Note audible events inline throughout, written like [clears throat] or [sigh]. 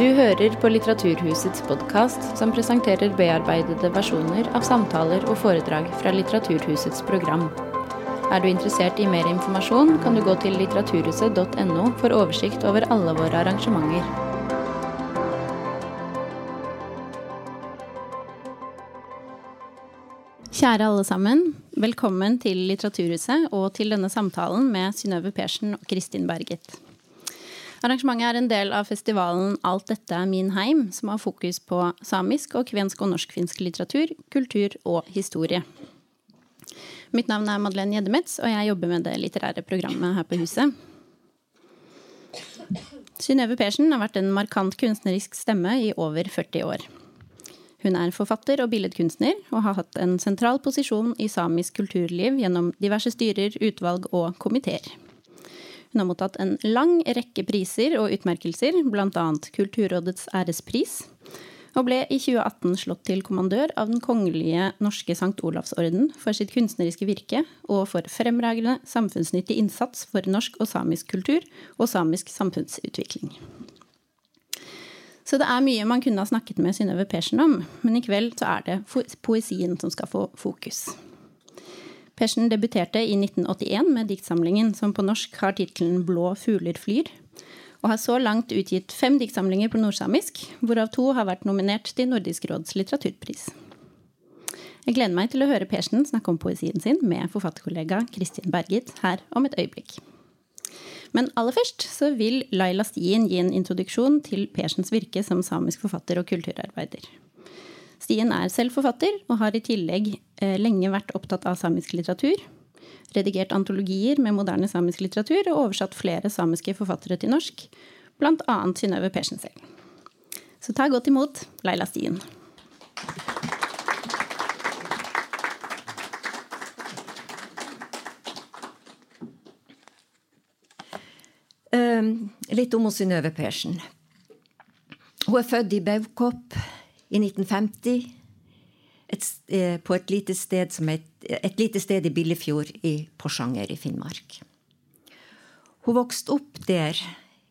Du hører på Litteraturhusets podkast, som presenterer bearbeidede versjoner av samtaler og foredrag fra Litteraturhusets program. Er du interessert i mer informasjon, kan du gå til litteraturhuset.no for oversikt over alle våre arrangementer. Kjære alle sammen, velkommen til Litteraturhuset og til denne samtalen med Synnøve Persen og Kristin Berget. Arrangementet er en del av festivalen Alt dette er min heim, som har fokus på samisk og kvensk og norsk-finsk litteratur, kultur og historie. Mitt navn er Madeleine Gjeddemetz, og jeg jobber med det litterære programmet her på huset. Synnøve Persen har vært en markant kunstnerisk stemme i over 40 år. Hun er forfatter og billedkunstner, og har hatt en sentral posisjon i samisk kulturliv gjennom diverse styrer, utvalg og komiteer. Hun har mottatt en lang rekke priser og utmerkelser, bl.a. Kulturrådets ærespris, og ble i 2018 slått til kommandør av Den kongelige norske Sankt Olavsorden for sitt kunstneriske virke og for fremragende samfunnsnyttig innsats for norsk og samisk kultur og samisk samfunnsutvikling. Så det er mye man kunne ha snakket med Synnøve Persen om, men i kveld så er det poesien som skal få fokus. Persen debuterte i 1981 med diktsamlingen som på norsk har tittelen Blå fugler flyr, og har så langt utgitt fem diktsamlinger på nordsamisk, hvorav to har vært nominert til Nordisk råds litteraturpris. Jeg gleder meg til å høre Persen snakke om poesien sin med forfatterkollega Kristin Bergit her om et øyeblikk. Men aller først så vil Laila Stien gi en introduksjon til Persens virke som samisk forfatter og kulturarbeider. Stien er selv forfatter, og har i tillegg eh, lenge vært opptatt av samisk litteratur. Redigert antologier med moderne samisk litteratur og oversatt flere samiske forfattere til norsk, bl.a. Synnøve Persen selv. Så ta godt imot Laila Stien. Uh, litt om Synnøve Persen. Hun er født i Baukop i 1950 et, eh, på et lite, sted som et, lite sted i Billefjord i Porsanger i Finnmark. Hun vokste opp der,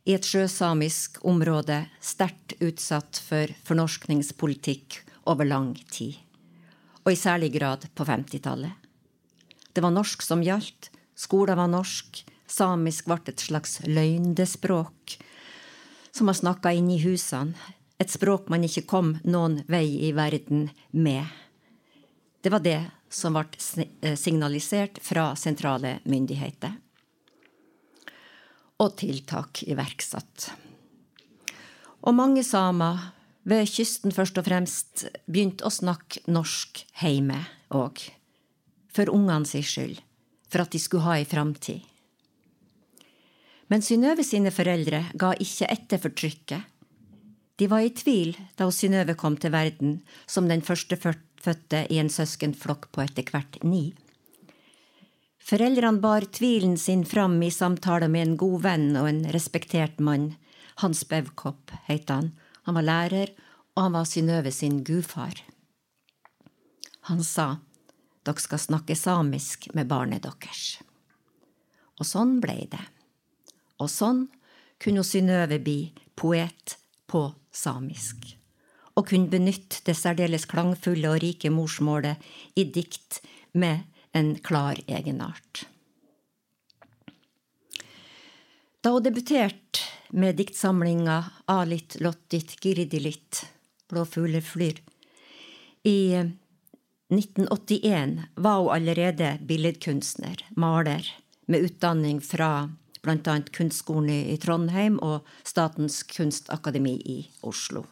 i et sjøsamisk område sterkt utsatt for fornorskningspolitikk over lang tid. Og i særlig grad på 50-tallet. Det var norsk som gjaldt, skolen var norsk, samisk ble et slags løgnespråk som var snakka inn i husene, et språk man ikke kom noen vei i verden med. Det var det som ble eh, signalisert fra sentrale myndigheter. Og tiltak iverksatt. Og mange samer, ved kysten først og fremst, begynte å snakke norsk heime òg. For ungene sin skyld. For at de skulle ha ei framtid. Men Synnøve sine foreldre ga ikke etter for trykket de var i tvil da Synnøve kom til verden som den første fødte i en søskenflokk på etter hvert ni. Foreldrene bar tvilen sin fram i samtale med en god venn og en respektert mann. Hans Bevkopp het han. Han var lærer, og han var Synnøve sin gudfar. Han sa, dere skal snakke samisk med barnet deres. Og sånn blei det. Og sånn kunne Synnøve bli poet på samisk, og kunne benytte det særdeles klangfulle og rike morsmålet i dikt med en klar egenart. Da hun debuterte med diktsamlinga Alit lottit giridilit, Blå fugler flyr, i 1981 var hun allerede billedkunstner, maler, med utdanning fra bl.a. Kunstskolen i Trondheim og Statens kunstakademi i Oslo.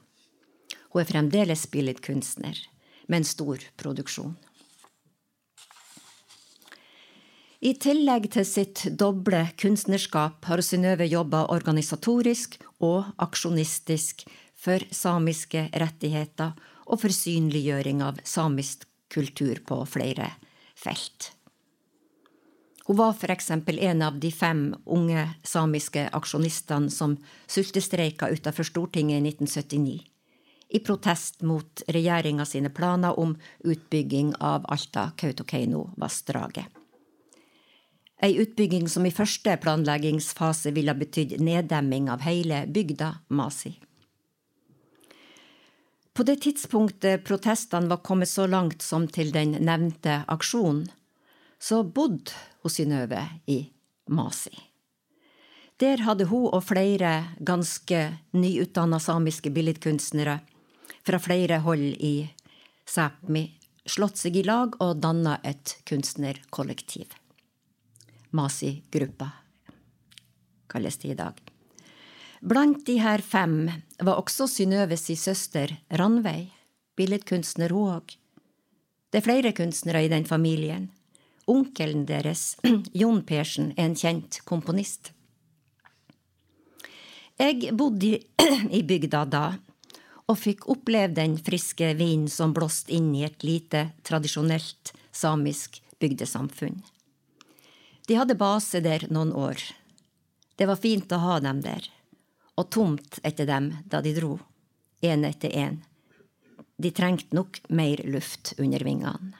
Hun er fremdeles billedkunstner, med en stor produksjon. I tillegg til sitt doble kunstnerskap har Synnøve jobba organisatorisk og aksjonistisk for samiske rettigheter og for synliggjøring av samisk kultur på flere felt. Hun var eksempel en av de fem unge samiske aksjonistene som sultestreika utenfor Stortinget i 1979, i protest mot regjeringa sine planer om utbygging av Alta-Kautokeino-vassdraget. Ei utbygging som i første planleggingsfase ville betydd neddemming av hele bygda Masi. På det tidspunktet protestene var kommet så langt som til den nevnte aksjonen, så bodde hun Synnøve i Masi. Der hadde hun og flere ganske nyutdanna samiske billedkunstnere fra flere hold i Sápmi slått seg i lag og danna et kunstnerkollektiv. Masi-gruppa kalles det i dag. Blant de her fem var også Synnøves søster Ranveig, billedkunstner hun òg. Det er flere kunstnere i den familien. Onkelen deres, [clears throat] Jon Persen, er en kjent komponist. Jeg bodde [clears throat] i bygda da, og fikk oppleve den friske vinden som blåste inn i et lite, tradisjonelt samisk bygdesamfunn. De hadde base der noen år. Det var fint å ha dem der, og tomt etter dem da de dro, én etter én. De trengte nok mer luft under vingene.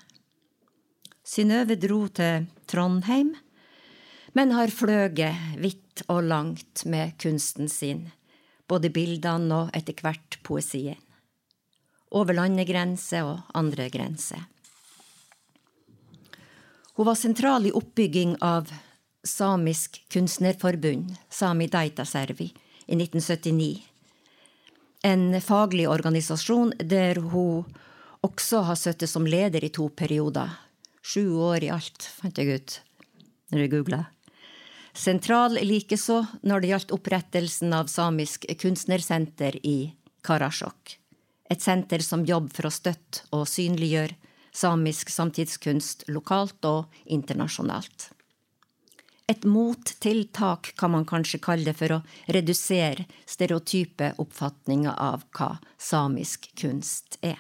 Synnøve dro til Trondheim, men har fløget vidt og langt med kunsten sin, både bildene og etter hvert poesien. Over landegrenser og andre grenser. Hun var sentral i oppbygging av Samisk kunstnerforbund, Sami Daitaservi, i 1979. En faglig organisasjon der hun også har sittet som leder i to perioder, Sju år i alt, fant jeg ut når jeg googla. Sentral likeså når det gjaldt opprettelsen av Samisk kunstnersenter i Karasjok. Et senter som jobber for å støtte og synliggjøre samisk samtidskunst lokalt og internasjonalt. Et mottiltak kan man kanskje kalle det for å redusere stereotype oppfatninger av hva samisk kunst er.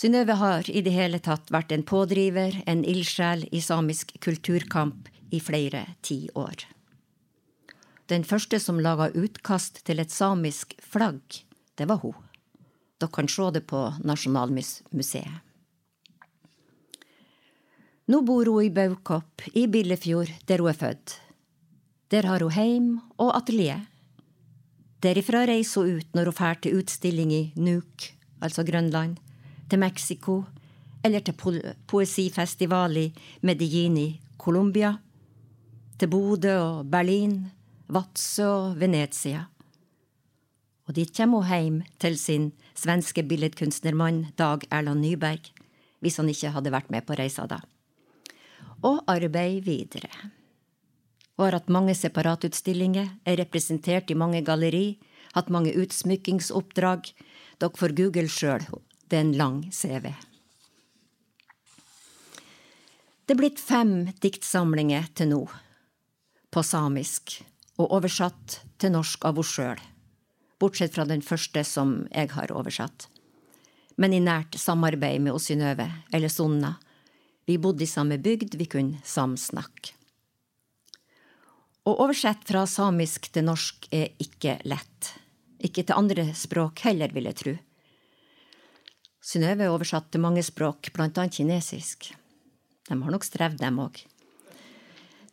Synnøve har i det hele tatt vært en pådriver, en ildsjel i samisk kulturkamp i flere tiår. Den første som laga utkast til et samisk flagg, det var hun. Dere kan se det på Nasjonalmuseet. Nå bor hun i Baukopp i Billefjord, der hun er født. Der har hun heim og atelier. Derifra reiser hun ut når hun drar til utstilling i Nuuk, altså Grønland, til Mexico eller til po poesifestival i Medellin i Colombia, til Bodø og Berlin, Vadsø og Venezia. Og dit kommer hun hjem til sin svenske billedkunstnermann Dag Erland Nyberg, hvis han ikke hadde vært med på reisa da. Og arbeider videre. Hun har hatt mange separatutstillinger, er representert i mange galleri, hatt mange utsmykkingsoppdrag. Dere får google sjøl det er en lang CV. Det er blitt fem diktsamlinger til nå, på samisk, og oversatt til norsk av henne sjøl, bortsett fra den første som jeg har oversatt. Men i nært samarbeid med Synnøve, eller Sonna. Vi bodde i samme bygd, vi kunne samsnakke. Å oversette fra samisk til norsk er ikke lett. Ikke til andre språk heller, vil jeg tro. Synnøve er oversatt til mange språk, annet kinesisk. De har nok strevd, dem òg.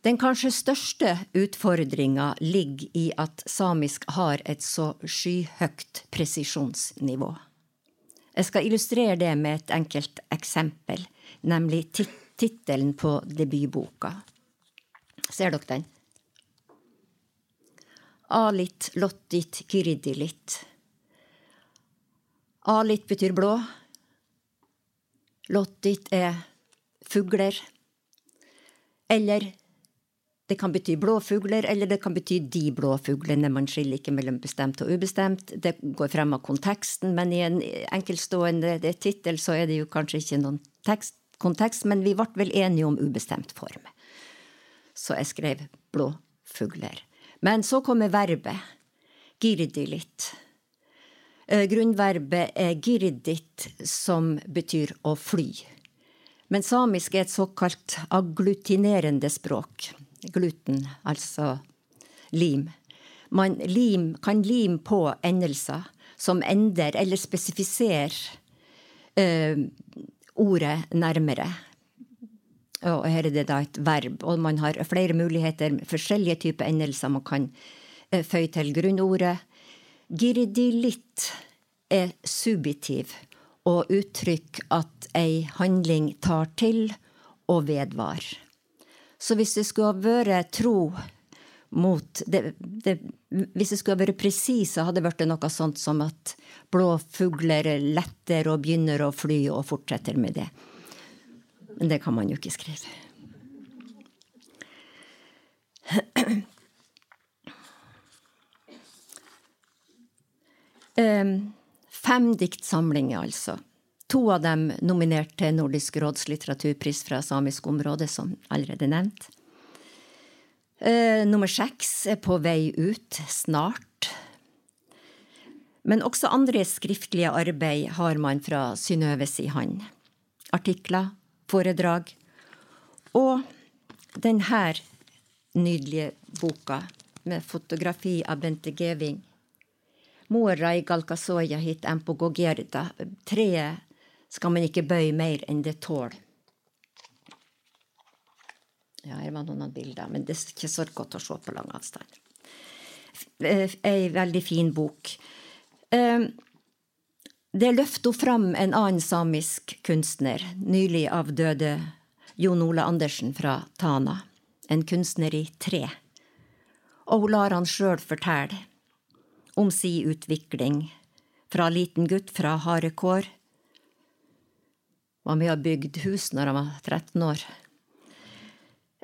Den kanskje største utfordringa ligger i at samisk har et så skyhøyt presisjonsnivå. Jeg skal illustrere det med et enkelt eksempel, nemlig tittelen på debutboka. Ser dere den? Alit lottit kiridilit. Alit betyr blå. Lottit er fugler. Eller det kan bety blå fugler, eller det kan bety de blå fuglene. Man skiller ikke mellom bestemt og ubestemt. Det går frem av konteksten, men i en enkeltstående tittel så er det jo kanskje ikke noen tekst, kontekst, men vi ble vel enige om ubestemt form. Så jeg skrev blå fugler. Men så kommer verbet. Girdi litt. Eh, grunnverbet er girdit, som betyr å fly. Men samisk er et såkalt agglutinerende språk. Gluten, altså lim. Man lim, kan lime på endelser som ender eller spesifiserer eh, ordet nærmere. Og her er det da et verb, og man har flere muligheter, forskjellige typer endelser man kan eh, føye til grunnordet. Girdilitt er subjektiv og uttrykk at ei handling tar til og vedvarer. Så hvis det skulle ha vært tro mot det, det, Hvis det skulle ha vært presis, så hadde det vært noe sånt som at blå fugler letter og begynner å fly og fortsetter med det. Men det kan man jo ikke skrive. Fem diktsamlinger, altså. To av dem nominert til Nordisk råds litteraturpris fra samisk område, som allerede nevnt. Eh, nummer seks er på vei ut snart. Men også andre skriftlige arbeid har man fra Synnøve si hand. Artikler, foredrag og denne nydelige boka med fotografi av Bente Geving. Morai galkasoya hit empogogerda. Treet skal man ikke bøye mer enn det tåler. Ja, her var noen bilder, men det er ikke så godt å se på lang avstand. Eh, ei veldig fin bok. Eh, det løfter fram en annen samisk kunstner, nylig avdøde Jon Ole Andersen fra Tana. En kunstner i tre. Og hun lar han sjøl fortelle om si utvikling fra liten gutt fra harde kår var med og bygd hus når han var 13 år.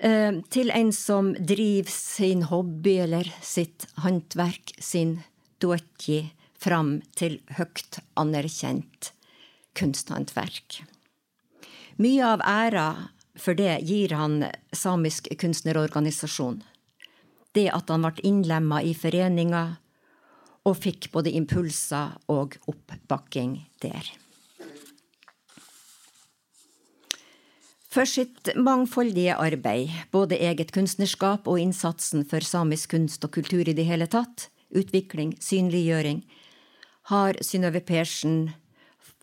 Eh, til en som driver sin hobby eller sitt håndverk, sin duotji, fram til høyt anerkjent kunsthåndverk. Mye av æra for det gir han Samisk kunstnerorganisasjon. Det at han ble innlemma i foreninga og fikk både impulser og oppbakking der. For sitt mangfoldige arbeid, både eget kunstnerskap og innsatsen for samisk kunst og kultur i det hele tatt, utvikling, synliggjøring, har Synnøve Persen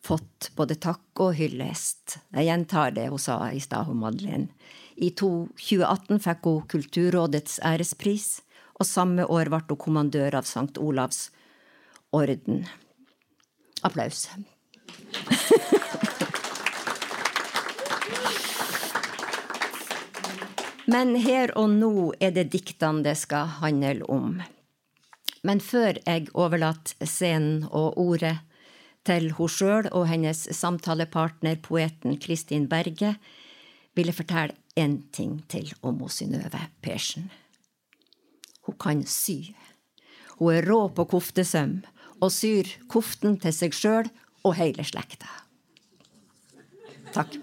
fått både takk og hyllest. Jeg gjentar det hun sa i stad, Madeleine. I 2018 fikk hun Kulturrådets ærespris, og samme år ble hun kommandør av St. Olavs orden. Applaus. Men her og nå er det diktene det skal handle om. Men før jeg overlater scenen og ordet til hun sjøl og hennes samtalepartner, poeten Kristin Berge, vil jeg fortelle én ting til om Synnøve Persen. Hun kan sy. Hun er rå på koftesøm og syr koften til seg sjøl og hele slekta. Takk.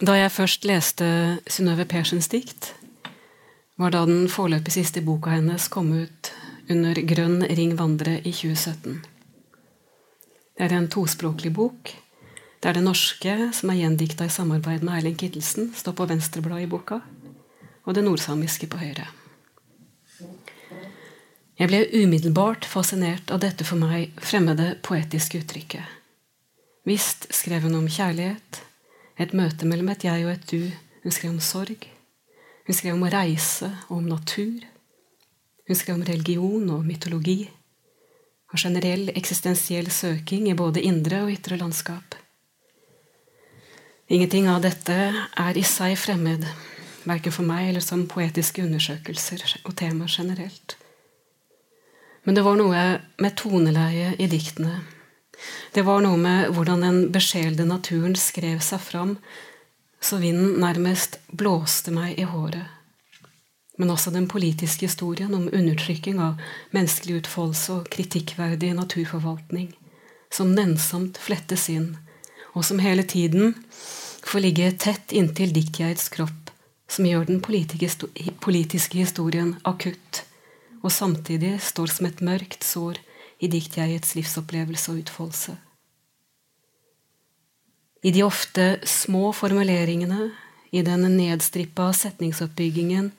Da jeg først leste Synnøve Persens dikt, var da den foreløpig siste boka hennes kom ut under Grønn ring vandre i 2017. Det er en tospråklig bok, Det er det norske, som er gjendikta i samarbeid med Erling Kittelsen, står på venstreblad i boka, og det nordsamiske på høyre. Jeg ble umiddelbart fascinert av dette for meg fremmede poetiske uttrykket. Visst skrev hun om kjærlighet, et møte mellom et jeg og et du. Hun skrev om sorg. Hun skrev om å reise og om natur. Hun skrev om religion og mytologi. Og generell eksistensiell søking i både indre og ytre landskap. Ingenting av dette er i seg fremmed, verken for meg eller som poetiske undersøkelser og temaer generelt. Men det var noe med toneleiet i diktene det var noe med hvordan den besjelede naturen skrev seg fram, så vinden nærmest blåste meg i håret. Men også den politiske historien om undertrykking av menneskelig utfoldelse og kritikkverdig naturforvaltning, som nennsomt flettes inn, og som hele tiden får ligge tett inntil diktgeids kropp, som gjør den politiske historien akutt, og samtidig står som et mørkt sår i diktjeiets livsopplevelse og utfoldelse. I de ofte små formuleringene, i den nedstrippa setningsoppbyggingen,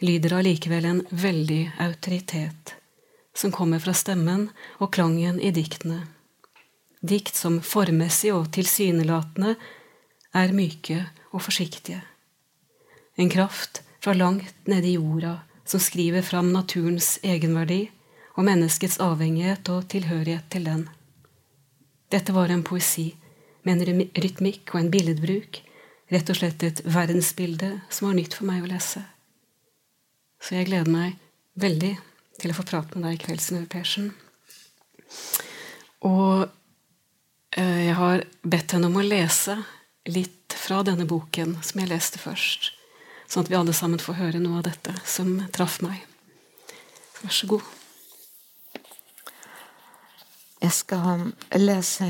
lyder allikevel en veldig autoritet, som kommer fra stemmen og klangen i diktene. Dikt som formmessig og tilsynelatende er myke og forsiktige. En kraft fra langt nede i jorda som skriver fram naturens egenverdi og menneskets avhengighet og tilhørighet til den. Dette var en poesi med en rytmikk og en billedbruk, rett og slett et verdensbilde som var nytt for meg å lese. Så jeg gleder meg veldig til å få prate med deg i kveld, Synnøve Persen. Og eh, jeg har bedt henne om å lese litt fra denne boken som jeg leste først, sånn at vi alle sammen får høre noe av dette som traff meg. Vær så god. Jeg skal lese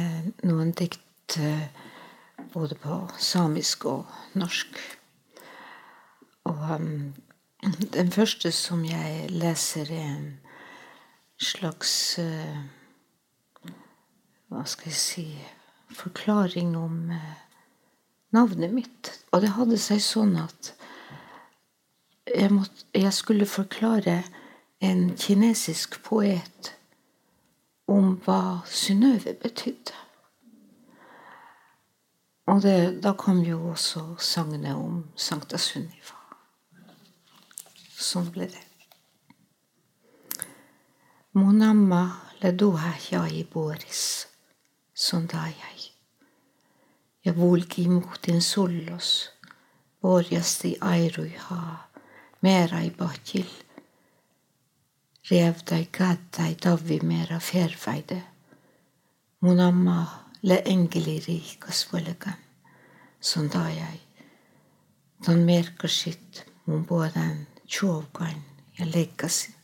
noen dikt eh, både på samisk og norsk. Og um, den første som jeg leser, er en slags uh, Hva skal jeg si Forklaring om uh, navnet mitt. Og det hadde seg sånn at jeg, måtte, jeg skulle forklare en kinesisk poet om hva Synnøve betydde. Og det, da kom jo også sangene om Sankta Sunniva. Sånn ble det. Monamma leduha i boris, sondajai. Ja vulki muhtin sullos, borjasti airuiha, merai bakil, rev deg gadd davi mera ferveide. Monamma le engeli rikas völgan, sondajai. Don jeg. Den merker mun båden tjovgan jeg legger sin.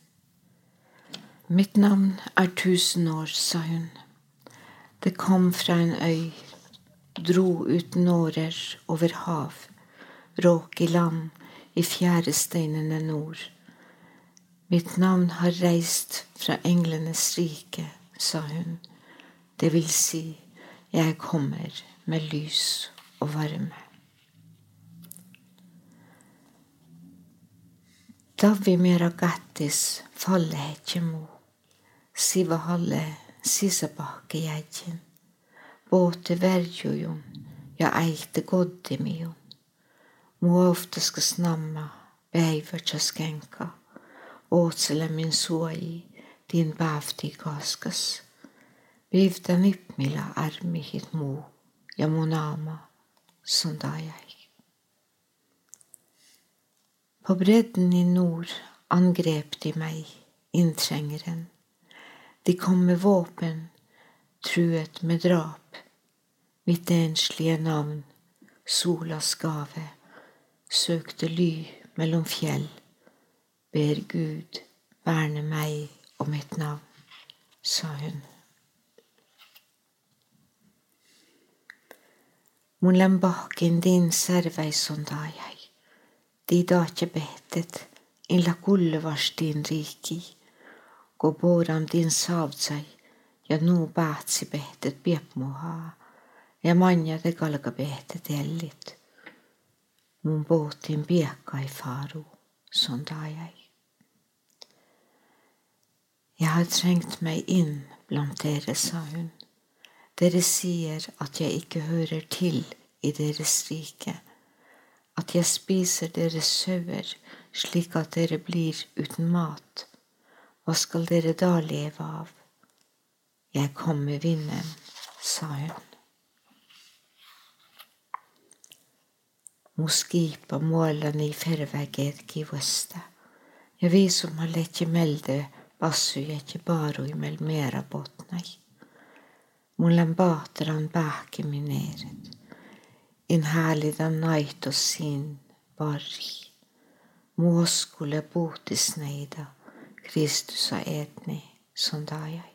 Mitt navn er tusen år, sa hun. Det kom fra en øy, dro ut nårer over hav, råk i land, i fjæresteinene nord Mitt navn har reist fra englenes rike, sa hun. Det vil si, jeg kommer med lys og varme. Davi mera gattis fallehetjemo, siva halle sisabake jäitjen, båte verjujon ja äite goddimijon. Mua ofta ska snamma, päivä skenka. ootsele min suoji, din päevti kaskas. Viivtä nippmillä ärmihit muu ja mun aama sondajai. På bredden i nord angrep de meg, inntrengeren. De kom med våpen, truet med drap. Mitt enslige navn, solas gave, søkte ly mellom fjell ber Gud verne meg og mitt navn, sa hun. Bakin din serveison di daatje behtet, illa kullevas din riiki, kun boodam din saavtsai, ja nuu päätsi behtet piepmuha, ja manjade kalga behtet ellit. Mun båtin piekkai faru, sondajai. Jeg har trengt meg inn blant dere, sa hun. Dere sier at jeg ikke hører til i deres rike, at jeg spiser deres sauer slik at dere blir uten mat. Hva skal dere da leve av? Jeg kom med vinden, sa hun. Moskipa målene i ferveget kivosta. Ja vi som har lett melde Assujetti barui mel mera botnai. Mulle baatran pähkimi neeret. In häälidan naitos siin varri. Muoskule Kristus Kristusa etni sondajai.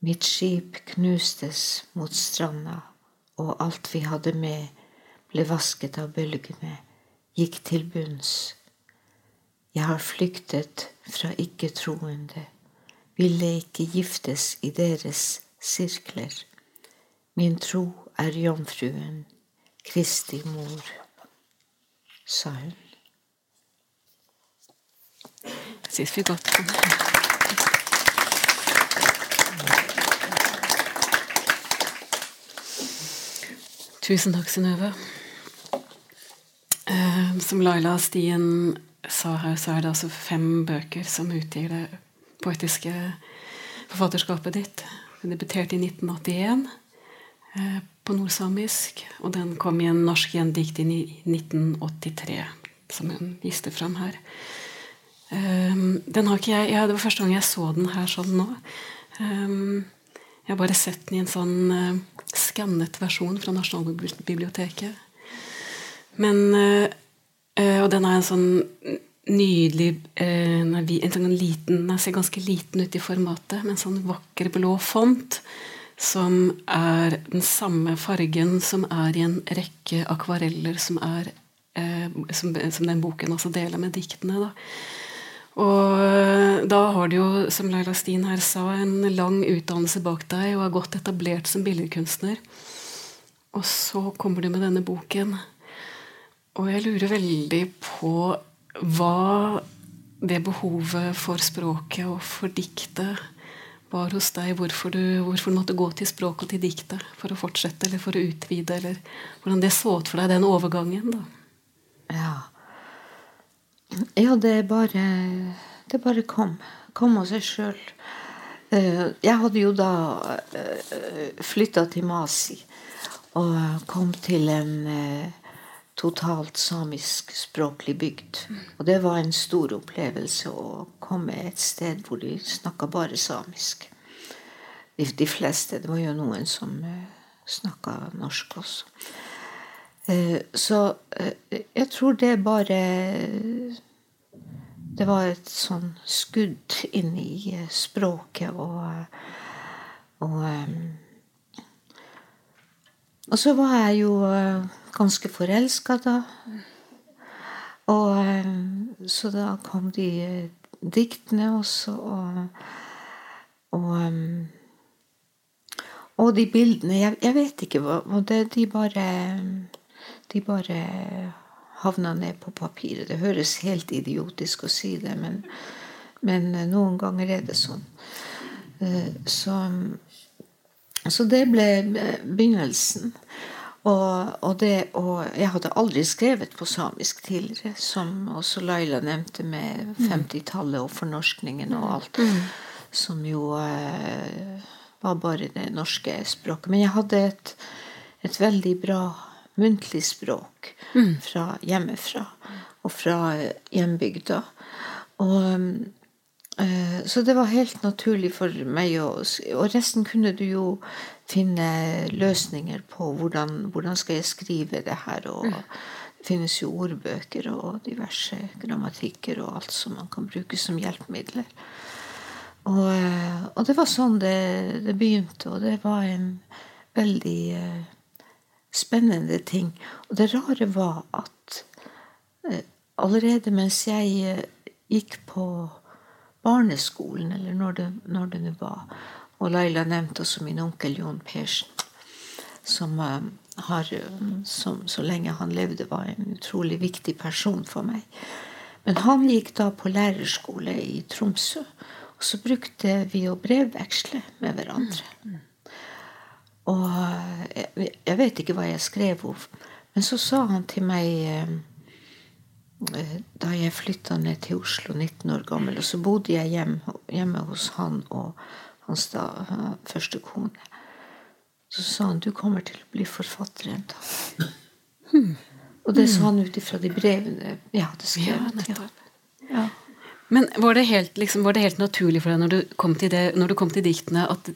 Mitt skip knustes mot stranda, og alt vi hadde med, ble vasket av bølgene, gikk til bunns jeg har flyktet fra ikke-troende, ville ikke giftes i deres sirkler. Min tro er jomfruen, Kristi mor, sa hun. Synes vi godt. Tusen takk, Synnøve. Eh, som Laila Stien sa her, så er det altså fem bøker som utgir det poetiske forfatterskapet ditt. Hun debuterte i 1981 eh, på nordsamisk, og den kom i en norsk gjendikt i 1983, som hun viste fram her. Um, den har ikke jeg, ja, Det var første gang jeg så den her sånn nå. Um, jeg har bare sett den i en sånn uh, skannet versjon fra Nasjonalbiblioteket. Men uh, Og den er en sånn nydelig uh, En sånn liten Den ser ganske liten ut i formatet, med en sånn vakker blå font som er den samme fargen som er i en rekke akvareller som er som, som den boken også deler med diktene. da og eh, da har du jo, som Laila Steen her sa, en lang utdannelse bak deg og er godt etablert som billedkunstner. Og så kommer du med denne boken. Og jeg lurer veldig på hva det behovet for språket og for diktet var hos deg. Hvorfor du, hvorfor du måtte gå til språket og til diktet for å fortsette eller for å utvide. eller Hvordan det så ut for deg, den overgangen. da. Ja. Ja, det bare Det bare kom. Kom av seg sjøl. Eh, jeg hadde jo da eh, flytta til Masi og kom til en eh, totalt samisk språklig bygd. Og det var en stor opplevelse å komme et sted hvor de snakka bare samisk. De, de, fleste. Det var jo noen som snakka norsk også. Så jeg tror det bare det var et sånn skudd inn i eh, språket og, og eh, Og så var jeg jo eh, ganske forelska da. Og så da kom de diktene også, og, og, og de bildene jeg, jeg, vet ikke hva De bare De bare havna ned på papiret. Det høres helt idiotisk å si det, men, men eh, noen ganger er det sånn. Eh, så, så det ble eh, begynnelsen. Og, og, det, og, jeg hadde aldri skrevet på samisk tidligere, som også Laila nevnte, med 50-tallet mm. og fornorskningen og alt. Mm. Som jo eh, var bare det norske språket. Men jeg hadde et, et veldig bra muntlig språk mm. fra hjemmefra og fra hjembygda. Og, uh, så det var helt naturlig for meg å Og resten kunne du jo finne løsninger på. Hvordan, hvordan skal jeg skrive det her? Og mm. det finnes jo ordbøker og diverse grammatikker og alt som man kan bruke som hjelpemidler. Og, uh, og det var sånn det, det, begynte, og det var en veldig uh, spennende ting. Og det rare var at eh, allerede mens jeg eh, gikk på barneskolen, eller når det nå var Og Laila nevnte også min onkel Jon Persen, som, eh, har, som så lenge han levde, var en utrolig viktig person for meg. Men han gikk da på lærerskole i Tromsø. Og så brukte vi å brevveksle med hverandre. Og jeg, jeg vet ikke hva jeg skrev henne, Men så sa han til meg eh, eh, da jeg flytta ned til Oslo, 19 år gammel, og så bodde jeg hjemme, hjemme hos han og hans da, første kone. Så sa han du kommer til å bli forfatter en dag. Hmm. Og det så han ut ifra de brevene jeg hadde skrevet. Ja, ja. Men var det, helt, liksom, var det, helt, naturlig for deg når du det, når du kom til diktene, at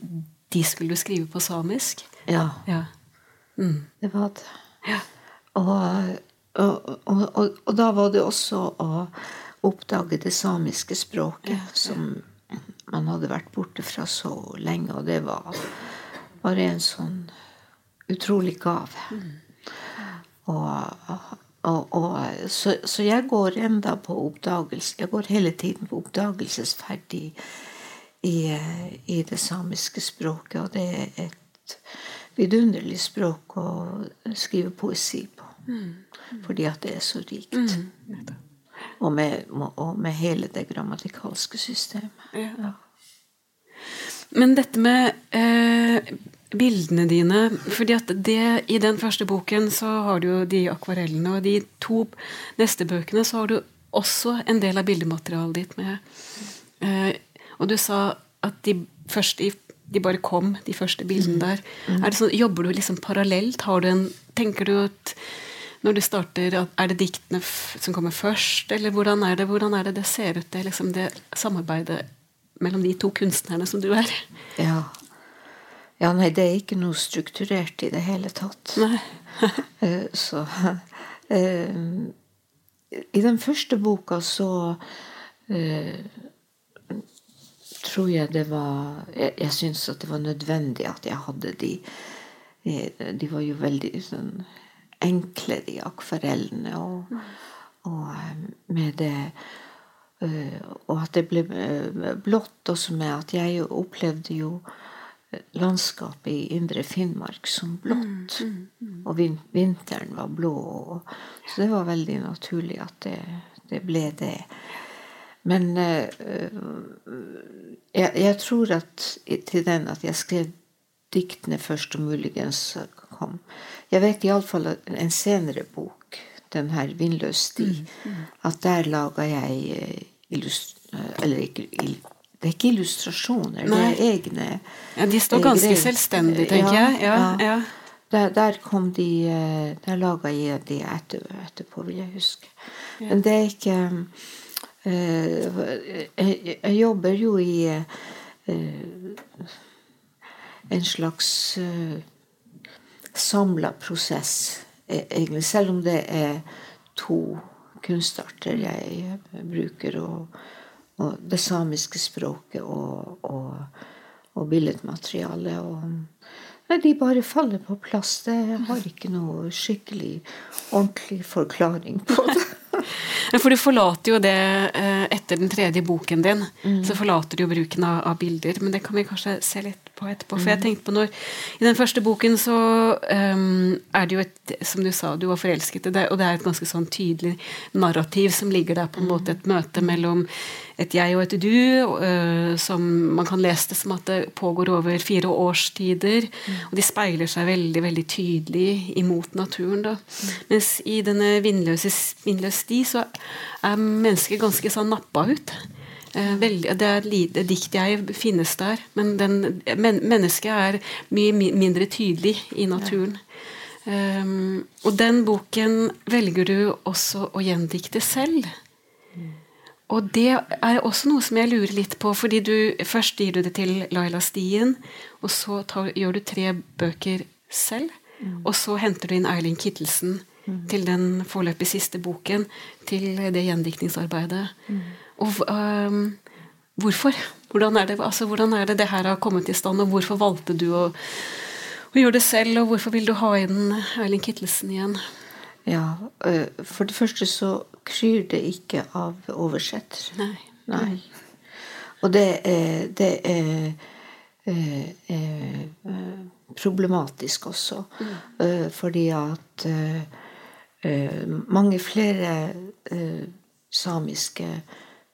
de skulle du skrive på samisk? Ja. ja. Mm. Det var det. Ja. Og, og, og, og, da var det også å oppdage det samiske språket, som man hadde vært borte fra så lenge. Og det var bare en sånn utrolig gave. Mm. Og, så, så, jeg går enda på oppdagelse Jeg går hele tiden på oppdagelsesferd i i, i det samiske språket. Og det er et vidunderlig språk å skrive poesi på. Mm. Fordi at det er så rikt. Mm. Og, med, og, med, hele det grammatikalske systemet. Ja. Men dette med eh, bildene dine. fordi at det, I den første boken så har du jo de akvarellene, og de to neste bøkene så har du også en del av bildematerialet ditt med. Eh, og du sa at de første de bare kom, de første bildene der. Mm. Det sånn, Jobber du liksom parallelt? Har du en, tenker du at når du starter, Er det diktene som kommer først, eller hvordan er det hvordan er det, det ser ut, det, liksom det samarbeidet mellom de to kunstnerne som du er? Ja. ja nei, det er ikke noe strukturert i det hele tatt. Nei. [laughs] Eh, så uh, I den første boka så uh, tror jeg det var Jeg, jeg syns at det var nødvendig at jeg hadde de De var jo veldig sånn enkle, de akvarellene. Og, og eh, med det Og at det ble eh, blått også med at jeg opplevde jo landskapet i indre Finnmark som blått. Mm, mm, mm. Og vinteren var blå. så det var veldig naturlig at det, det ble det. Men jeg, jeg, tror at til den at jeg skrev diktene først, og muligens kom jeg vet iallfall en senere bok, den her 'Vindløs sti', mm, mm. at der laga jeg eh, eh, Eller ikke det er ikke illustrasjoner, Nei. det er egne Ja, De står ganske greier. selvstendig, tenker ja, jeg. Ja, ja. Der, der, kom de Der laga jeg de etter, etterpå, vil jeg huske. Men det er ikke jeg, jeg, jobber jo i en slags samla prosess, e, egentlig. Selv om det er to kunstarter jeg bruker, og, og det samiske språket og, og, og billedmaterialet. Og, nei, de bare faller på plass. Det har ikke noe skikkelig ordentlig forklaring på det. [laughs] For du forlater jo det eh, etter den tredje boken din. Mm. Så forlater du jo bruken av, av, bilder. Men det kan vi kanskje se litt på etterpå. For jeg mm. tenkte på når I den første boken så um, er det jo et Som du sa, du var forelsket i det, og det er et ganske sånn tydelig narrativ som ligger der, på en måte et møte mellom et jeg og et du, uh, som man kan lese det som at det pågår over fire årstider. Mm. Og de speiler seg veldig veldig tydelig imot naturen. da. Mm. Mens i denne vindløse, vindløse sti så er mennesket ganske sånn nappa ut. Veldig, det er lite dikt jeg finnes der, men den, men, mennesket er mye mindre tydelig i naturen. Um, og den boken velger du også å gjendikte selv. Og det er også noe som jeg lurer litt på, fordi du først gir du det til Laila Stien, og så tar, gjør du tre bøker selv. Mm. Og så henter du inn Eiling Kittelsen mm. til den foreløpig siste boken, til det gjendiktningsarbeidet. Mm. Og um, hvorfor? Hvordan er, det, altså, hvordan er det det her har kommet i stand, og hvorfor valgte du å, å gjøre det selv, og hvorfor vil du ha inn Erling Kittelsen igjen? Ja, For det første så kryr det ikke av oversetter. Nei. Nei. Og det er, det er, er, er problematisk også. Mm. Fordi at mange flere samiske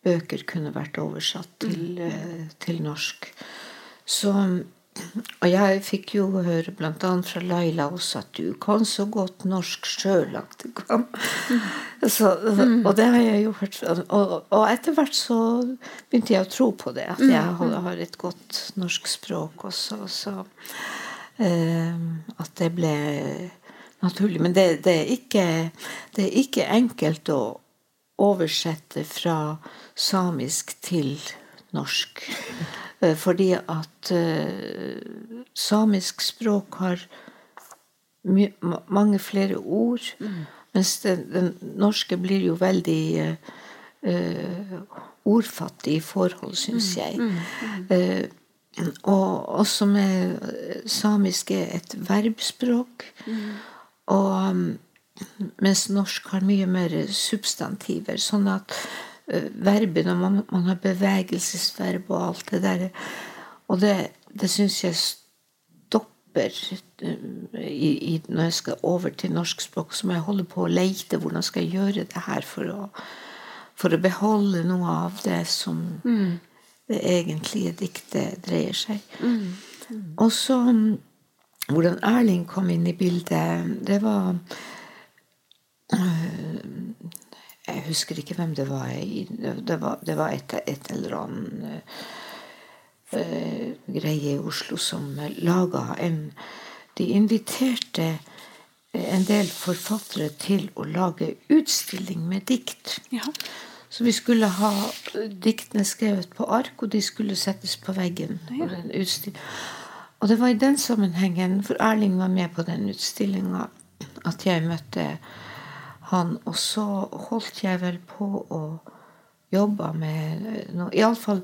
bøker kunne vært oversatt til, mm. til norsk. Så og jeg fikk jo høre bl.a. fra Laila også at du kan så godt norsk sjøl at du kan. Så, mm. og det har jeg jo hørt. Og, og, etter hvert så begynte jeg å tro på det. At jeg mm. har et godt norsk språk også. Så eh, at det ble naturlig. Men det, det, er ikke, det er ikke enkelt å oversette fra samisk til norsk. Eh, fordi at uh, samisk språk har mange flere ord. Mm. Mens den, den, norske blir jo veldig uh, ordfattig i forhold, syns mm. jeg. Uh, og også med samisk er et verbspråk. Mm. Og mens norsk har mye mer substantiver. Sånn at Eh, verbene. Man, man har bevegelsesverb og alt det der. Og det, det syns jeg stopper eh, i, i, når jeg skal over til norsk språk. Så må jeg holde på å leite. Hvordan skal jeg gjøre det her for å, for å beholde noe av det som mm. det egentlige diktet dreier seg. Mm. Mm. Og så hvordan Erling kom inn i bildet, det var øh, husker ikke hvem det var. Det var, det var et, et, eller annet uh, greie i Oslo som laga en De inviterte en del forfattere til å lage utstilling med dikt. Ja. Så vi skulle ha diktene skrevet på ark, og de skulle settes på veggen. Ja. Og det var i den sammenhengen, for Erling var med på den utstillinga, at jeg møtte han. Og så holdt jeg vel på å jobbe med noe Iallfall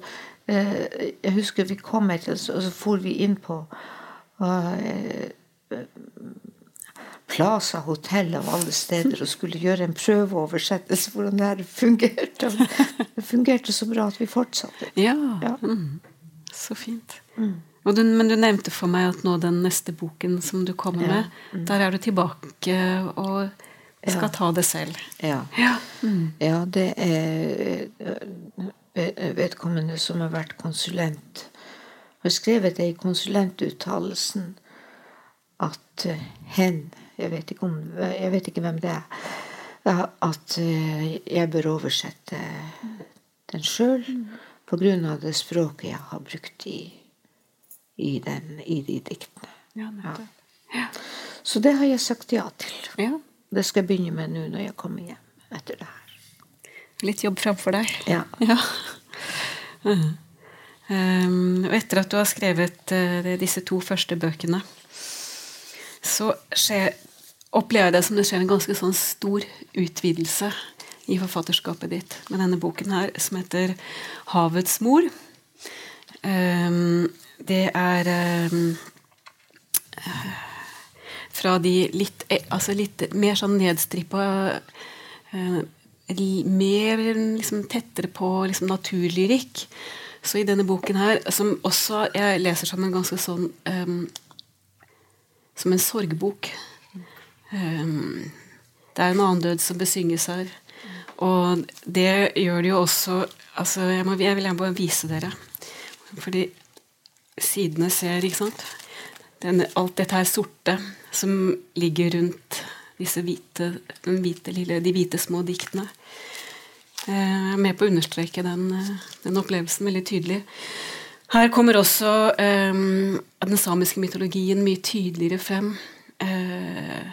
eh, Jeg husker vi kom et og så for vi inn på eh, Plaza hotell av alle steder og skulle gjøre en prøveoversettelse hvordan det her fungerte. Det fungerte så bra at vi fortsatte. Ja. Ja. Mm. Så fint. Og du, men du nevnte for meg at nå den neste boken som du kommer Ja. med, der er du tilbake og skal ta det selv. Ja. Ja. Ja, det er vedkommende som har vært konsulent. Har skrevet det i konsulentuttalelsen at hen jeg vet, ikke om, jeg vet ikke hvem det er. At jeg bør oversette den sjøl av det språket jeg har brukt i, i, den, i de diktene. Ja. Ja. Så det har jeg sagt ja til. ja. Det skal jeg begynne med nå når jeg kommer hjem etter det her. Litt jobb framfor deg. Ja. [laughs] Ja. Um, og etter at du har skrevet uh, disse to første bøkene, så skjer, opplever jeg det som det skjer en ganske sånn stor utvidelse i forfatterskapet ditt med denne boken her, som heter 'Havets mor'. Um, det er um, fra de litt, eh, altså litt mer sånn nedstrippa eh, Mer liksom tettere på liksom naturlyrikk. Så i denne boken her, som også jeg leser som en ganske sånn um, Som en sorgbok. Um, det er en annen død som besynges her. Og det gjør det jo også altså jeg, må, jeg vil gjerne bare vise dere. Fordi sidene ser, ikke sant? Den, alt dette her sorte som ligger rundt disse hvite, hvite lille, de hvite små diktene. Eh, Jeg er med på å understreke den, eh, den opplevelsen veldig tydelig. Her kommer også eh, den samiske mytologien mye tydeligere frem. Eh,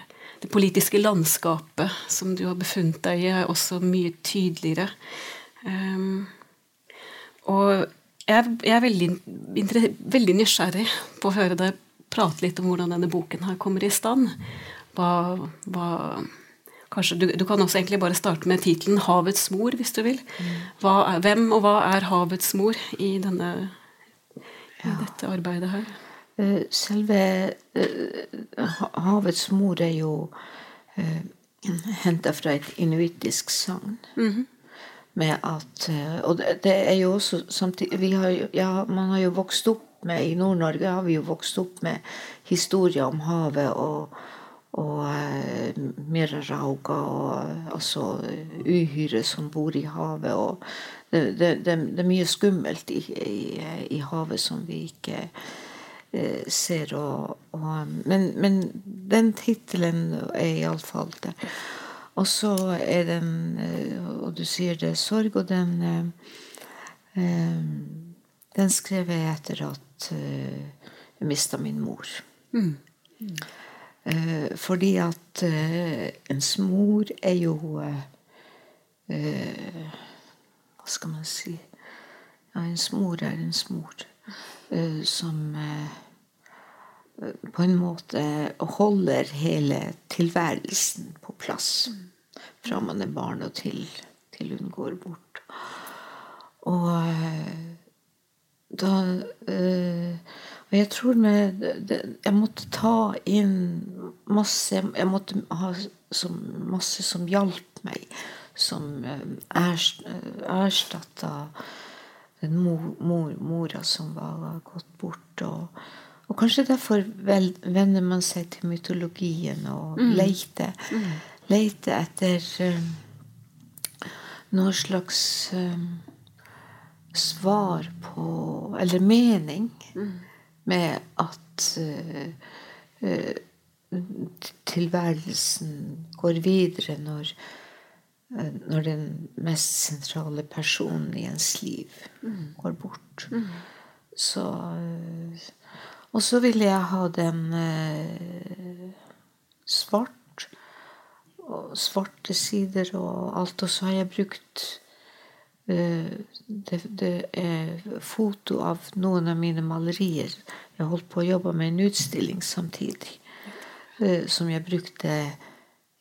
det politiske landskapet som du har befunnet deg i, er også mye tydeligere. Eh, og jeg, jeg er veldig, veldig nysgjerrig på å høre deg prate litt om hvordan denne boken her kommer i stand. Hva, hva, kanskje du, du kan også egentlig bare starte med tittelen 'Havets mor', hvis du vil. Er, hvem og hva er havets mor i, denne, i dette arbeidet her? Eh, Selve eh, havets mor er jo uh, henta fra et inuittisk sagn. Med at eh, Og det, er jo også samtidig vi har, ja, Man har jo vokst opp med I Nord-Norge har vi jo vokst opp med historier om havet og, og uh, Mirarauga og altså uhyre som bor i havet. og det, det, det, det er mye skummelt i, i, i havet som vi ikke eh, ser. Og, og, men, men den tittelen er iallfall det. Og så er den eh, Og du sier det er sorg, og den eh, eh, Den skrev jeg etter at eh, jeg mista min mor. Eh, fordi at eh, ens mor er jo Hva skal man si? Ja, ens mor er ens mor. som på en måte holder hele tilværelsen på plass. Fra man er barn og til, til hun går bort. Og da øh, Og jeg tror med det, Jeg måtte ta inn masse Jeg måtte ha så masse som hjalp meg. Som øh, erstatta den mor, mor, mora som var gått bort. Og, og kanskje derfor vel, venner man seg til mytologien og leter, leter etter um, noe slags um, svar på Eller mening med at uh, uh, tilværelsen går videre når, uh, når den mest sentrale personen i ens liv mm. går bort. Mm. Så Og så ville jeg ha den svart. Og svarte sider og alt. Og så har jeg brukt det, det, er foto av noen av mine malerier. Jeg holdt på å jobbe med en utstilling samtidig. Eh, som jeg brukte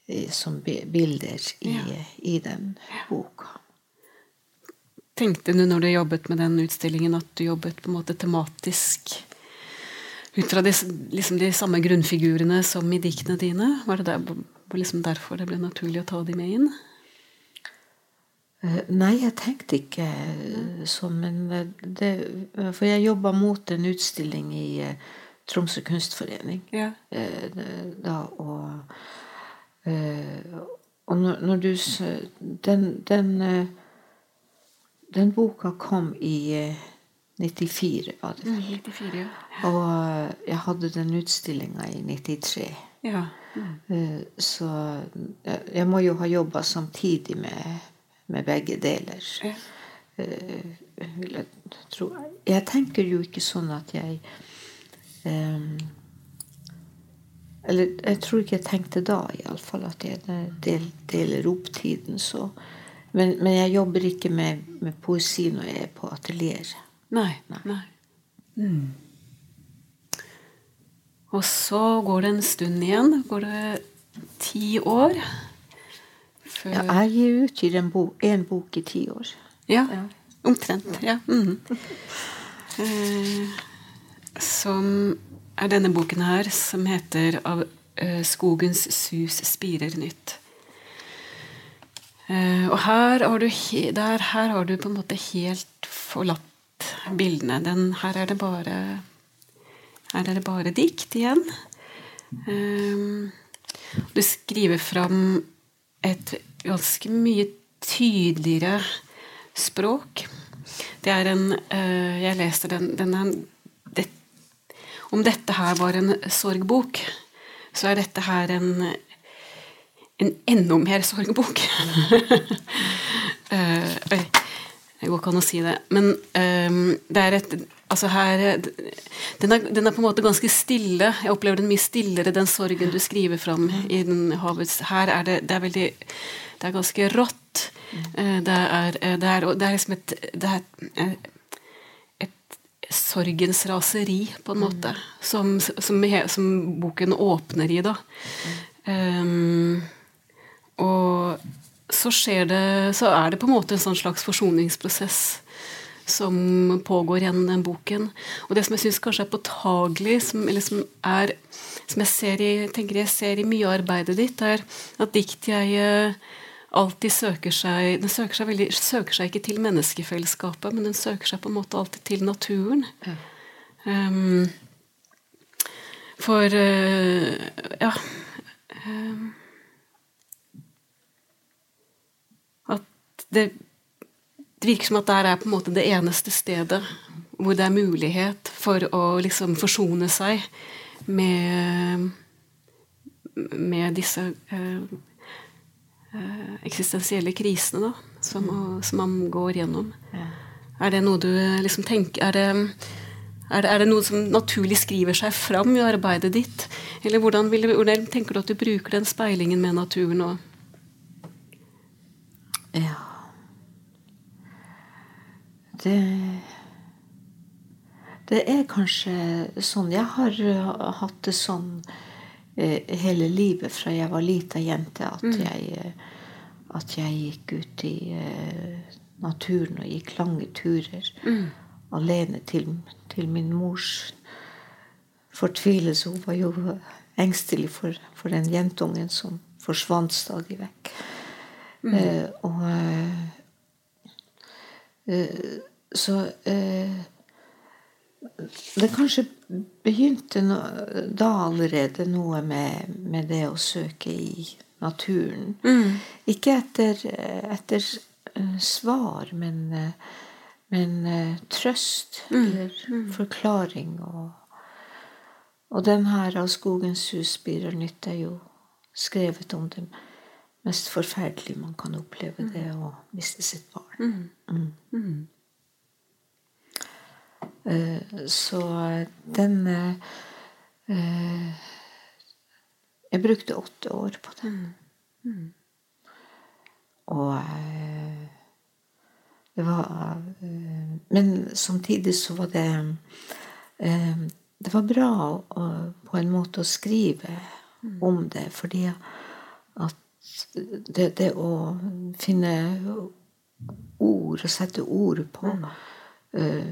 eh, som bilder i, ja. i den boka. Tenkte du når du jobbet med den utstillingen, at du jobbet på en måte tematisk ut fra de, liksom de samme grunnfigurene som i diktene dine? Var det der, liksom derfor det ble naturlig å ta de med inn? Eh, nei, jeg tenkte ikke sånn, men det, For jeg jobba mot en utstilling i Tromsø kunstforening. Ja. Eh, da, og, eh, og når, du Den, den, eh, den boka kom i 94, var det vel. Mm, 94, ja. Og jeg hadde den utstillinga i 93. Ja. Mm. Så jeg må jo ha jobba samtidig med, med, begge deler. Ja. Jeg, jeg tenker jo ikke sånn at jeg Um, eller jeg tror ikke jeg tenkte da iallfall at jeg del, deler opp tiden så. Men, men, jeg jobber ikke med, med, poesi når jeg er på atelier. Nei. nei. nei. Mm. Og så går det en stund igjen. Går det ti år? Før... Ja, jeg utgir en bok, en bok i ti år. Ja, ja. omtrent. Ja. Mm. Uh, som er denne boken her, som heter 'Av uh, skogens sus spirer nytt'. Uh, og her har, du der, her har du på en måte helt forlatt bildene. Den, her er det bare Her er det bare dikt igjen. Um, du skriver fram et ganske mye tydeligere språk. Det er en Jeg leste den, den er om dette her var en sorgbok, så er dette her en, en enda mer sorgbok. [laughs] uh, det går ikke an å si det. Men um, det er et Altså her den er, den er, på en måte ganske stille. Jeg opplever den mye stillere, den sorgen du skriver fram i den havets Her er det, det er veldig Det er ganske rått. Uh, det er, det er, det er liksom et det er, sorgens raseri, på en måte, som, som, som boken åpner i, da. Um, og så skjer det Så er det på en måte en sånn slags forsoningsprosess som pågår gjennom den boken. Og det som jeg syns kanskje er påtagelig, som, som, er, som jeg, ser i, tenker jeg ser i mye av arbeidet ditt, er at dikt jeg eh, alltid søker seg Den søker seg, veldig, søker seg, ikke til menneskefellesskapet, men den søker seg på en måte alltid til naturen. Ja. Um, for uh, ja um, At det, det virker som at der er på en måte det eneste stedet hvor det er mulighet for å liksom forsone seg med, med disse uh, Eh, eksistensielle krisene da, som, som, man går gjennom. Ja. Er det noe du liksom tenker er det, er, det, er det, noe som naturlig skriver seg fram i arbeidet ditt? Eller hvordan, vil, hvordan tenker du at du bruker den speilingen med naturen nå? Ja Det Det er kanskje sånn Jeg har hatt det sånn Eh, hele livet fra jeg var lita jente, at, mm. jeg, eh, at jeg gikk ut i naturen og gikk lange turer mm. alene til, til, min mors fortvilelse. Hun var jo engstelig for, for den jentungen som forsvant stadig vekk. Mm. Eh, og så det kanskje begynte no, da allerede noe med, med, det å søke i naturen. Mm. Ikke etter, etter uh, svar, men, men uh, trøst mm. eller mm. forklaring. Og, Og den her av Skogens hus spirer nytt er jo skrevet om det mest forferdelige man kan oppleve, det å miste sitt barn. Mm. Eh, så den eh, Jeg brukte åtte år på den. Og eh, det var Men samtidig så var det Det var bra å, på en måte å skrive om det, fordi at det, det å finne ord og sette ord på uh,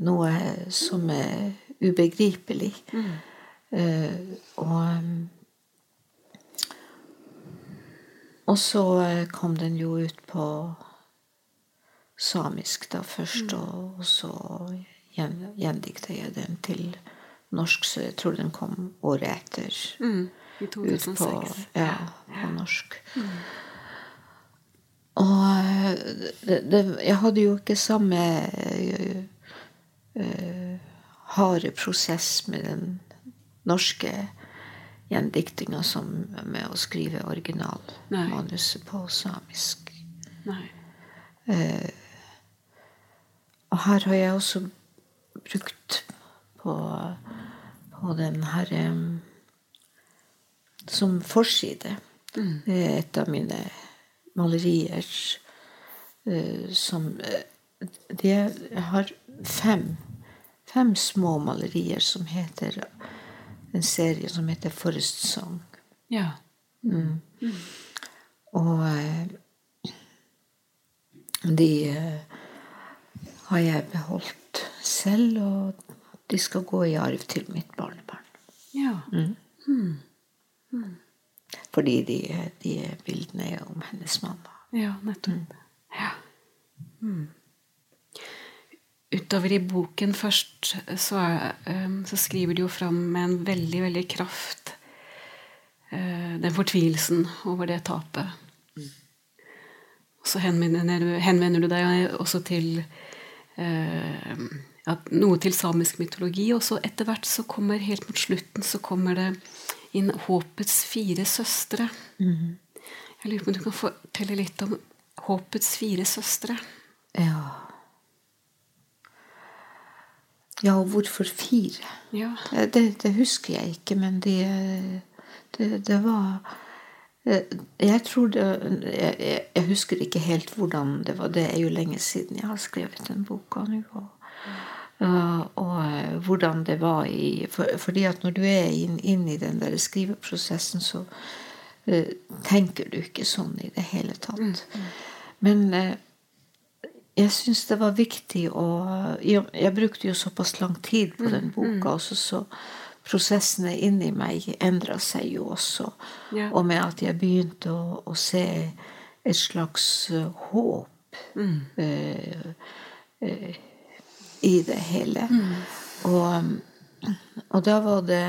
noe som er ubegripelig. Mm. Uh, og Og så kom den jo ut på samisk da først, mm. og, og så gjendikta jeg den til norsk, så jeg tror den kom året etter. Mm. I 2006. Ut på, ja, på norsk. Mm. Og det, det, jeg hadde jo ikke samme uh, harde prosess med den norske gjendiktinga som med å skrive originalmanuset på samisk. Nei. Uh, og her har jeg også brukt på, på den herre um, som forside. Mm. Det er et av mine malerier uh, som uh, de, Jeg har fem, fem små malerier som heter En serie som heter Forest Song. Ja. Mm. Mm. Og uh, de har jeg beholdt selv, og de skal gå i arv til mitt barnebarn. Ja. Mm. Hmm. Mm. Fordi de, de, bildene er om hennes mamma. Ja, nettopp. Mm. Ja. Utover i boken først så, um, så, skriver de jo fram med en veldig, veldig kraft uh, den fortvilelsen over det tapet. Mm. Så henvender du, henvender du, deg også til uh, noe til samisk mytologi. Og så etter hvert så kommer helt mot slutten så kommer det inn Håpets fire søstre. Mm. Jeg lurer på om du kan fortelle litt om Håpets fire søstre? Ja Ja, og hvorfor fire? Ja. Det, det, husker jeg ikke, men det, det, det var eh, jeg tror det jeg, jeg, husker ikke helt hvordan det var. Det er jo lenge siden jeg har skrevet den boka nå. Og, og uh, hvordan det var i for, Fordi at når du er inn, inn i den der skriveprosessen, så uh, tenker du ikke sånn i det hele tatt. Mm, mm. Jeg syns det var viktig å jeg, jeg, brukte jo såpass lang tid på den mm, boka, og så, prosessene inni meg endra seg jo også. Ja. Og med at jeg begynte å, å se et slags håp. Mm i det hele. Mm. Og, og, da var det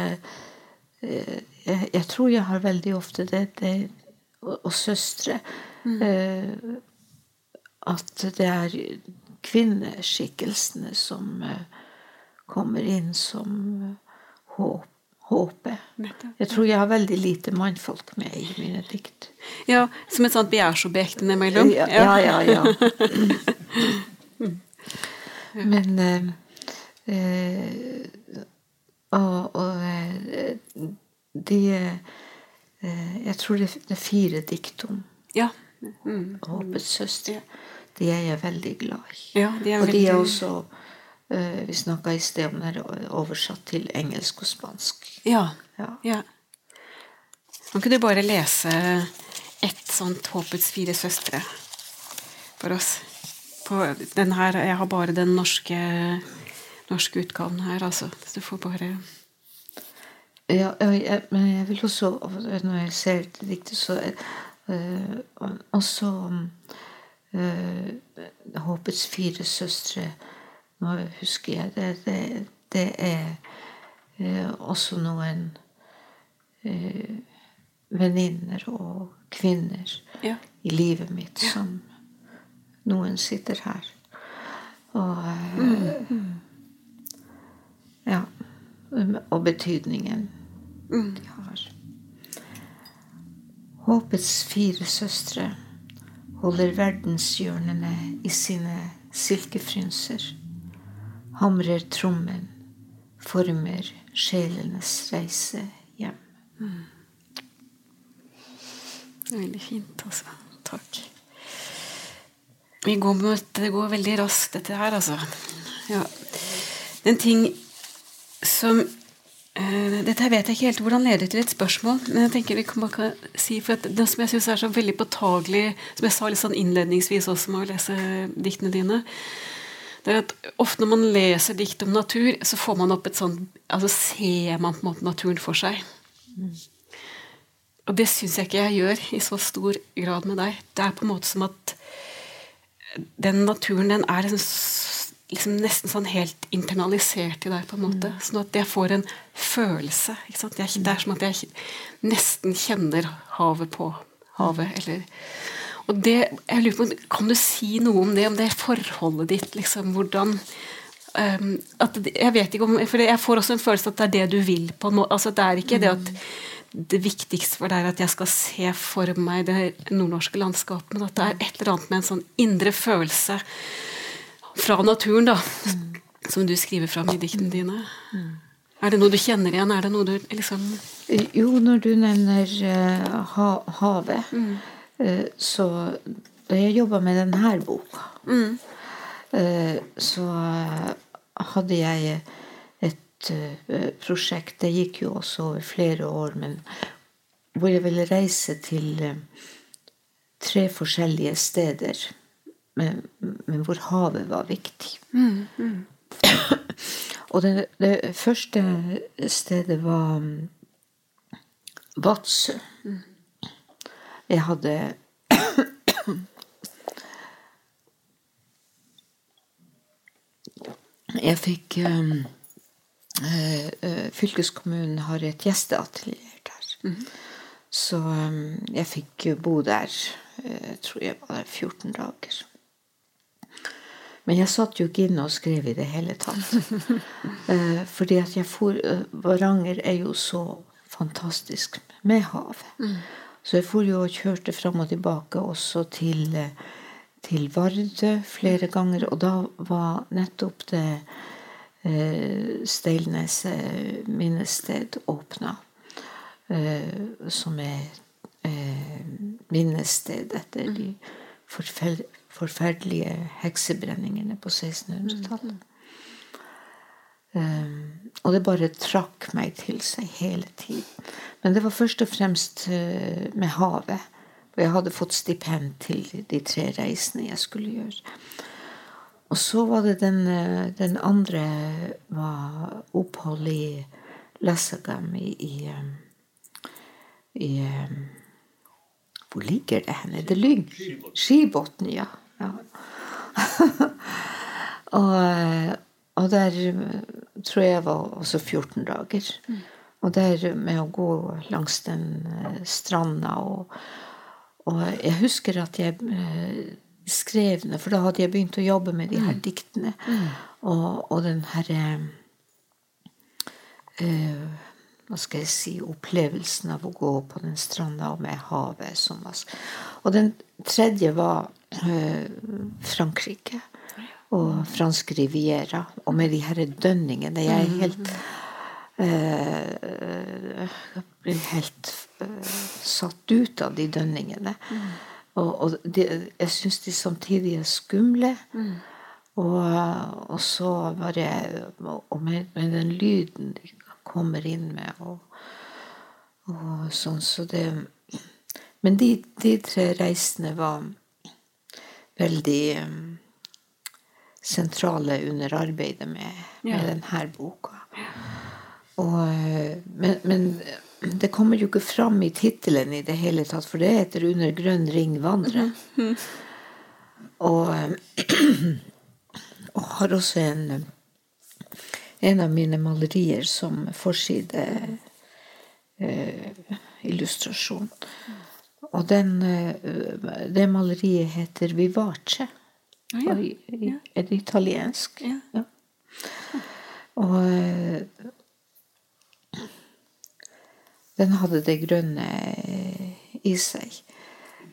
eh, jeg, jeg, tror jeg har veldig ofte det, det og, og, søstre mm. Eh, At det er kvinneskikkelsene som eh, kommer inn som håp håpet. Jeg tror jeg har veldig lite mannfolk med i mine dikt. Ja, Som et sånt begjærsobjekt innimellom? Ja, ja, ja. ja. [laughs] Men eh, eh, Og, og eh, de eh, Jeg tror det er fire dikt om ja. Mm. Håpets søstre. De er jeg veldig glad i. Ja, de og de er også uh, Vi snakka i sted om det oversatt til engelsk og spansk. Ja. ja. ja. Kan ikke du bare lese ett sånt Håpets fire søstre for oss? på den her Jeg har bare den norske, norske utgaven her, altså. Så du får bare Ja, jeg, men jeg vil også, når jeg ser det diktet, så uh, Også uh, Håpets fire søstre Nå husker jeg det. Det, det er uh, også noen venninner og kvinner ja. i livet mitt ja. som noen sitter her. Og mm. Ja. og betydningen Mm. de har. Håpets fire søstre holder verdenshjørnene i sine silkefrynser. Hamrer trommen, former sjelenes reise hjem. Veldig fint, altså. Takk. Vi går mot det går veldig raskt, dette her, altså. Ja. En ting som Dette vet jeg ikke helt hvordan leder til et spørsmål, men jeg tenker vi kan si for at Det som jeg syns er så veldig påtagelig, som jeg sa litt sånn innledningsvis også med å lese diktene dine, det er at ofte når man leser dikt om natur, så får man opp et sånn Altså ser man på en måte naturen for seg. Og det syns jeg ikke jeg gjør i så stor grad med deg. Det er på en måte som at den naturen den er liksom, liksom nesten sånn helt internalisert i deg, på en måte. Sånn at jeg får en følelse. Jeg, det er som at jeg nesten kjenner havet på havet. Eller Og det, jeg lurer på, Kan du si noe om det, om det forholdet ditt? liksom, hvordan um, at det- jeg vet ikke om, for Jeg får også en følelse at det er det du vil. på en måte, altså Det er ikke det at det viktigste for deg er at jeg skal se for meg det nordnorske landskapet, men at det er et eller annet med en sånn indre følelse fra naturen, da, som du skriver fram i diktene dine. Er det noe du kjenner igjen? Er det noe du liksom Jo, når du nevner uh, ha, havet, eh, så Da jeg jobba med denne boka, eh, så eh, hadde jeg et prosjekt. Det gikk jo også over flere år, men hvor jeg ville reise til tre forskjellige steder, men, men hvor havet var viktig. [coughs] Og det, det første stedet var mm, Jeg hadde [coughs] Jeg fikk um, eh, eh, Fylkeskommunen har et gjesteatelier der. Så um, jeg fikk bo der eh, Jeg tror jeg var der 14 dager. Men jeg satt jo ikke inne og skrev i det hele tatt. [laughs] Eh, fordi at jeg for, eh, Varanger er jo så fantastisk med havet. Så jeg for jo og kjørte fram og tilbake også til, eh, til Vardø flere ganger. Og da var nettopp det eh, Steilneset minnested åpna. Eh, som er eh, minnested etter de forfel forferdelige heksebrenningene på 1600-tallet. Um, og det bare trakk meg til seg hele tiden. Men det var først og fremst eh, med havet. For jeg hadde fått stipend til de tre reisene jeg skulle gjøre. Og så var det den, eh, den andre var opphold i Lassagam i, i, um, i um, Hvor ligger det henne? Det ligger Skibotn, ja. Ja. [laughs] og, og der tror jeg var også 14 dager. Og der med å gå langs den eh, stranda og, og jeg husker at jeg eh, skrev ned, for da hadde jeg begynt å jobbe med de her diktene. Og, og den herre eh, hva skal jeg si, opplevelsen av å gå på den stranda og med havet som vask. Og den tredje var Frankrike og fransk riviera. Og med de her dønningene. Jeg er helt eh, blir helt eh, satt ut av de dønningene. Og, og de, jeg syns de samtidig er skumle. Og, og så bare Og med, med den lyden de kommer inn med, og, og sånn, så det Men de, de tre reisene var veldig um, sentrale under arbeidet med, med denne boka. Og, eh, men, men det kommer jo ikke fram i tittelen i det hele tatt, for det heter 'Under grønn ring vandre'. Og, -hmm. [clears throat] og har også en, en av mine malerier som forside eh, illustrasjon. Og den, eh, det maleriet heter 'Vivace'. ja. Og i- Er det italiensk? Ja. Ja. Og, eh, Den hadde det grønne i seg.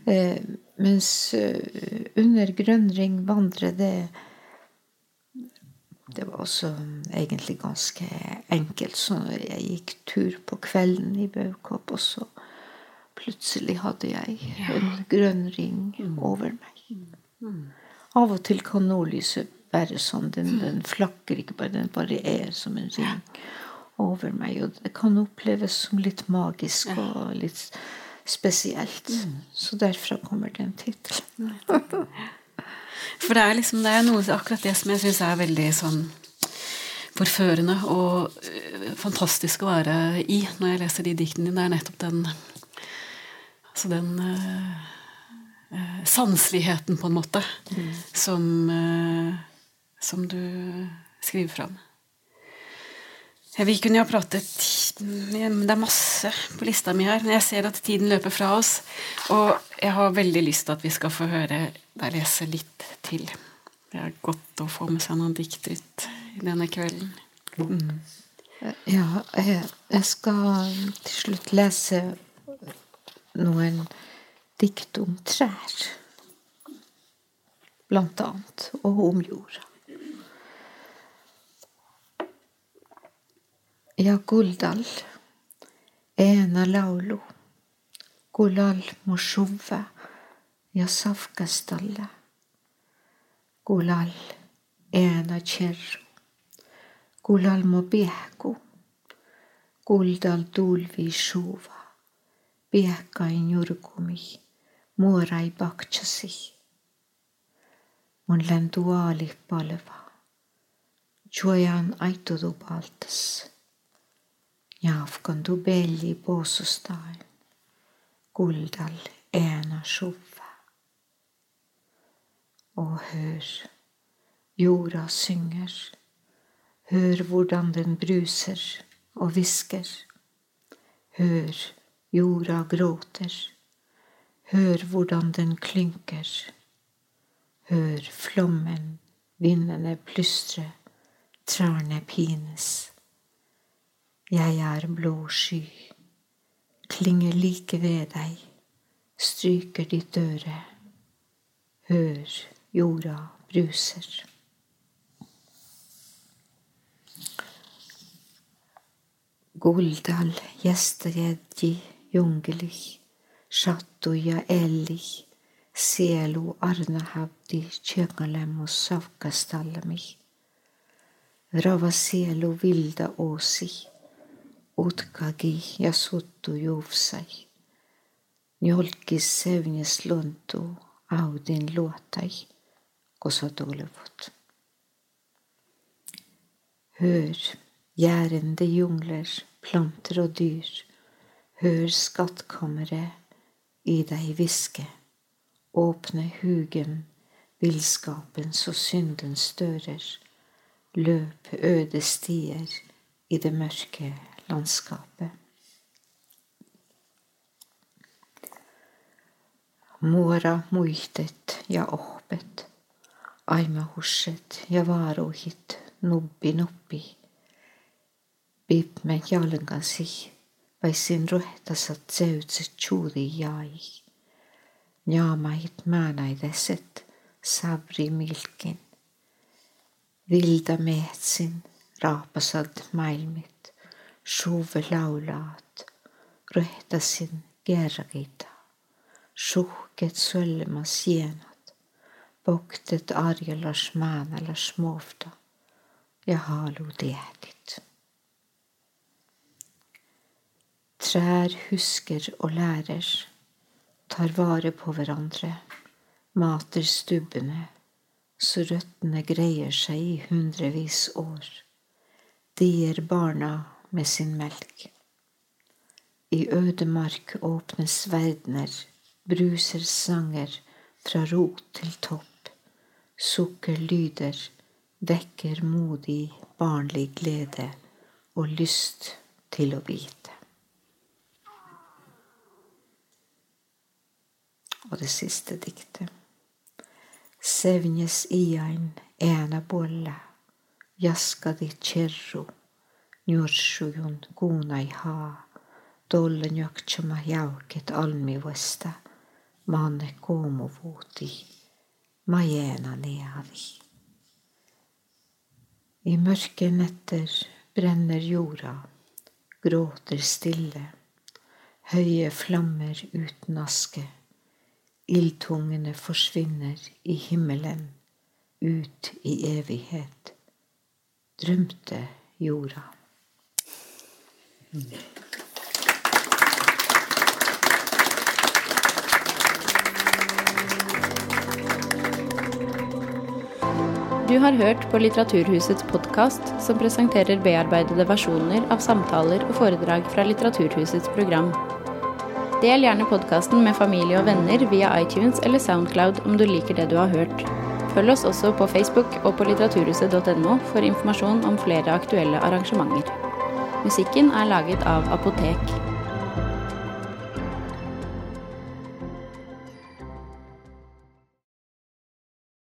Eh, mens eh, under grønn ring vandrer det Det var også egentlig ganske enkelt. Så jeg gikk tur på kvelden i Baukopp, og så plutselig hadde jeg en grønn ring over meg. Av og til kan nordlyset være sånn. Den, den flakker ikke bare, den bare er som en ring over meg. Og det kan oppleves som litt magisk og litt spesielt. Så derfra kommer den tittelen. [laughs] For det er liksom det er noe, akkurat det som jeg syns er veldig sånn forførende og øh, fantastisk å være i når jeg leser de diktene dine. Det er nettopp den Altså den uh, uh, sanseligheten, på en måte, mm. som, uh, som du skriver fram. Vi kunne jo ha pratet Det er masse på lista mi her, men jeg ser at tiden løper fra oss. Og jeg har veldig lyst til at vi skal få høre deg lese litt til. Det er godt å få med seg noen dikt ut i denne kvelden. Mm. Ja, jeg skal til slutt lese noen dikt om trær. Blant annet. Og om jorda. Ja, Guldal, ena laulu, Gulal moshuva, ja safkastalle. Gulal ena kjerru, Gulal må biehku, Guldal Dulvi shuva, Biehkai njurgumi, Muorai bakchasi. Mun lentuaali palva, Juojan aitudu paltas. Jafkan du belli poosustain. Guldal ena sjuva. Og hør, jorda synger, hør hvordan den bruser og hvisker. Hør, jorda gråter, hør hvordan den klynker. Hør flommen, vindene plystre, trærne pines. Jeg er blå sky, klinger like ved deg, stryker ditt øre. Hør, jorda bruser. Goldal gästergädji, jungeli, chattuja elli, sielu arnahabdi, og savkastallami. Rava selu vilda åsi, utkagi ja suttu juufsai. Njolkis sevnes luntu audin luotai, kosa tulevut. Hør gjærende jungler, planter og dyr, hør skattkammeret i deg hviske, åpne hugen, villskapens og syndens dører, løp øde stier i det mørke landskapet. Mora muitet ja ohpet, aima husset ja vaaruhit nubbi nuppi. me jalkasi vai Baisin rohtaselt söödset suuri jäi. Njaamait määnaideset savri milkin. Vilda mehtsin raapasalt maailmit, suuve laulaat, rohtasin kergeita. Suhket sõlma sienad, poktet arjelas määnelas muovda ja haalu tiedid. Trær husker og lærer, tar vare på hverandre, mater stubbene, så røttene greier seg i hundrevis år. De gir barna med sin melk. I ødemark åpnes verdener, bruser sanger fra rot til topp, sukker lyder, vekker modig, barnlig glede og lyst til å vite. Og det siste diktet. Sevnjes iain ena bolla, jaska ditt kjerro, Njursujun kuunai haa, dolle jaktsama jauket almi vesta, manne komo vuoti, majena neavi. I mørke netter brenner jorda, gråter stille, høye flammer uten aske. Ildtungene forsvinner i himmelen, ut i evighet. Drømte jorda. Du har hørt på Litteraturhusets podkast, som presenterer bearbeidede versjoner av samtaler og foredrag fra Litteraturhusets program. Del gjerne podkasten med familie og venner via iTunes eller Soundcloud om du liker det du har hørt. Følg oss også på Facebook og på litteraturhuset.no for informasjon om flere aktuelle arrangementer. Musikken er laget av Apotek.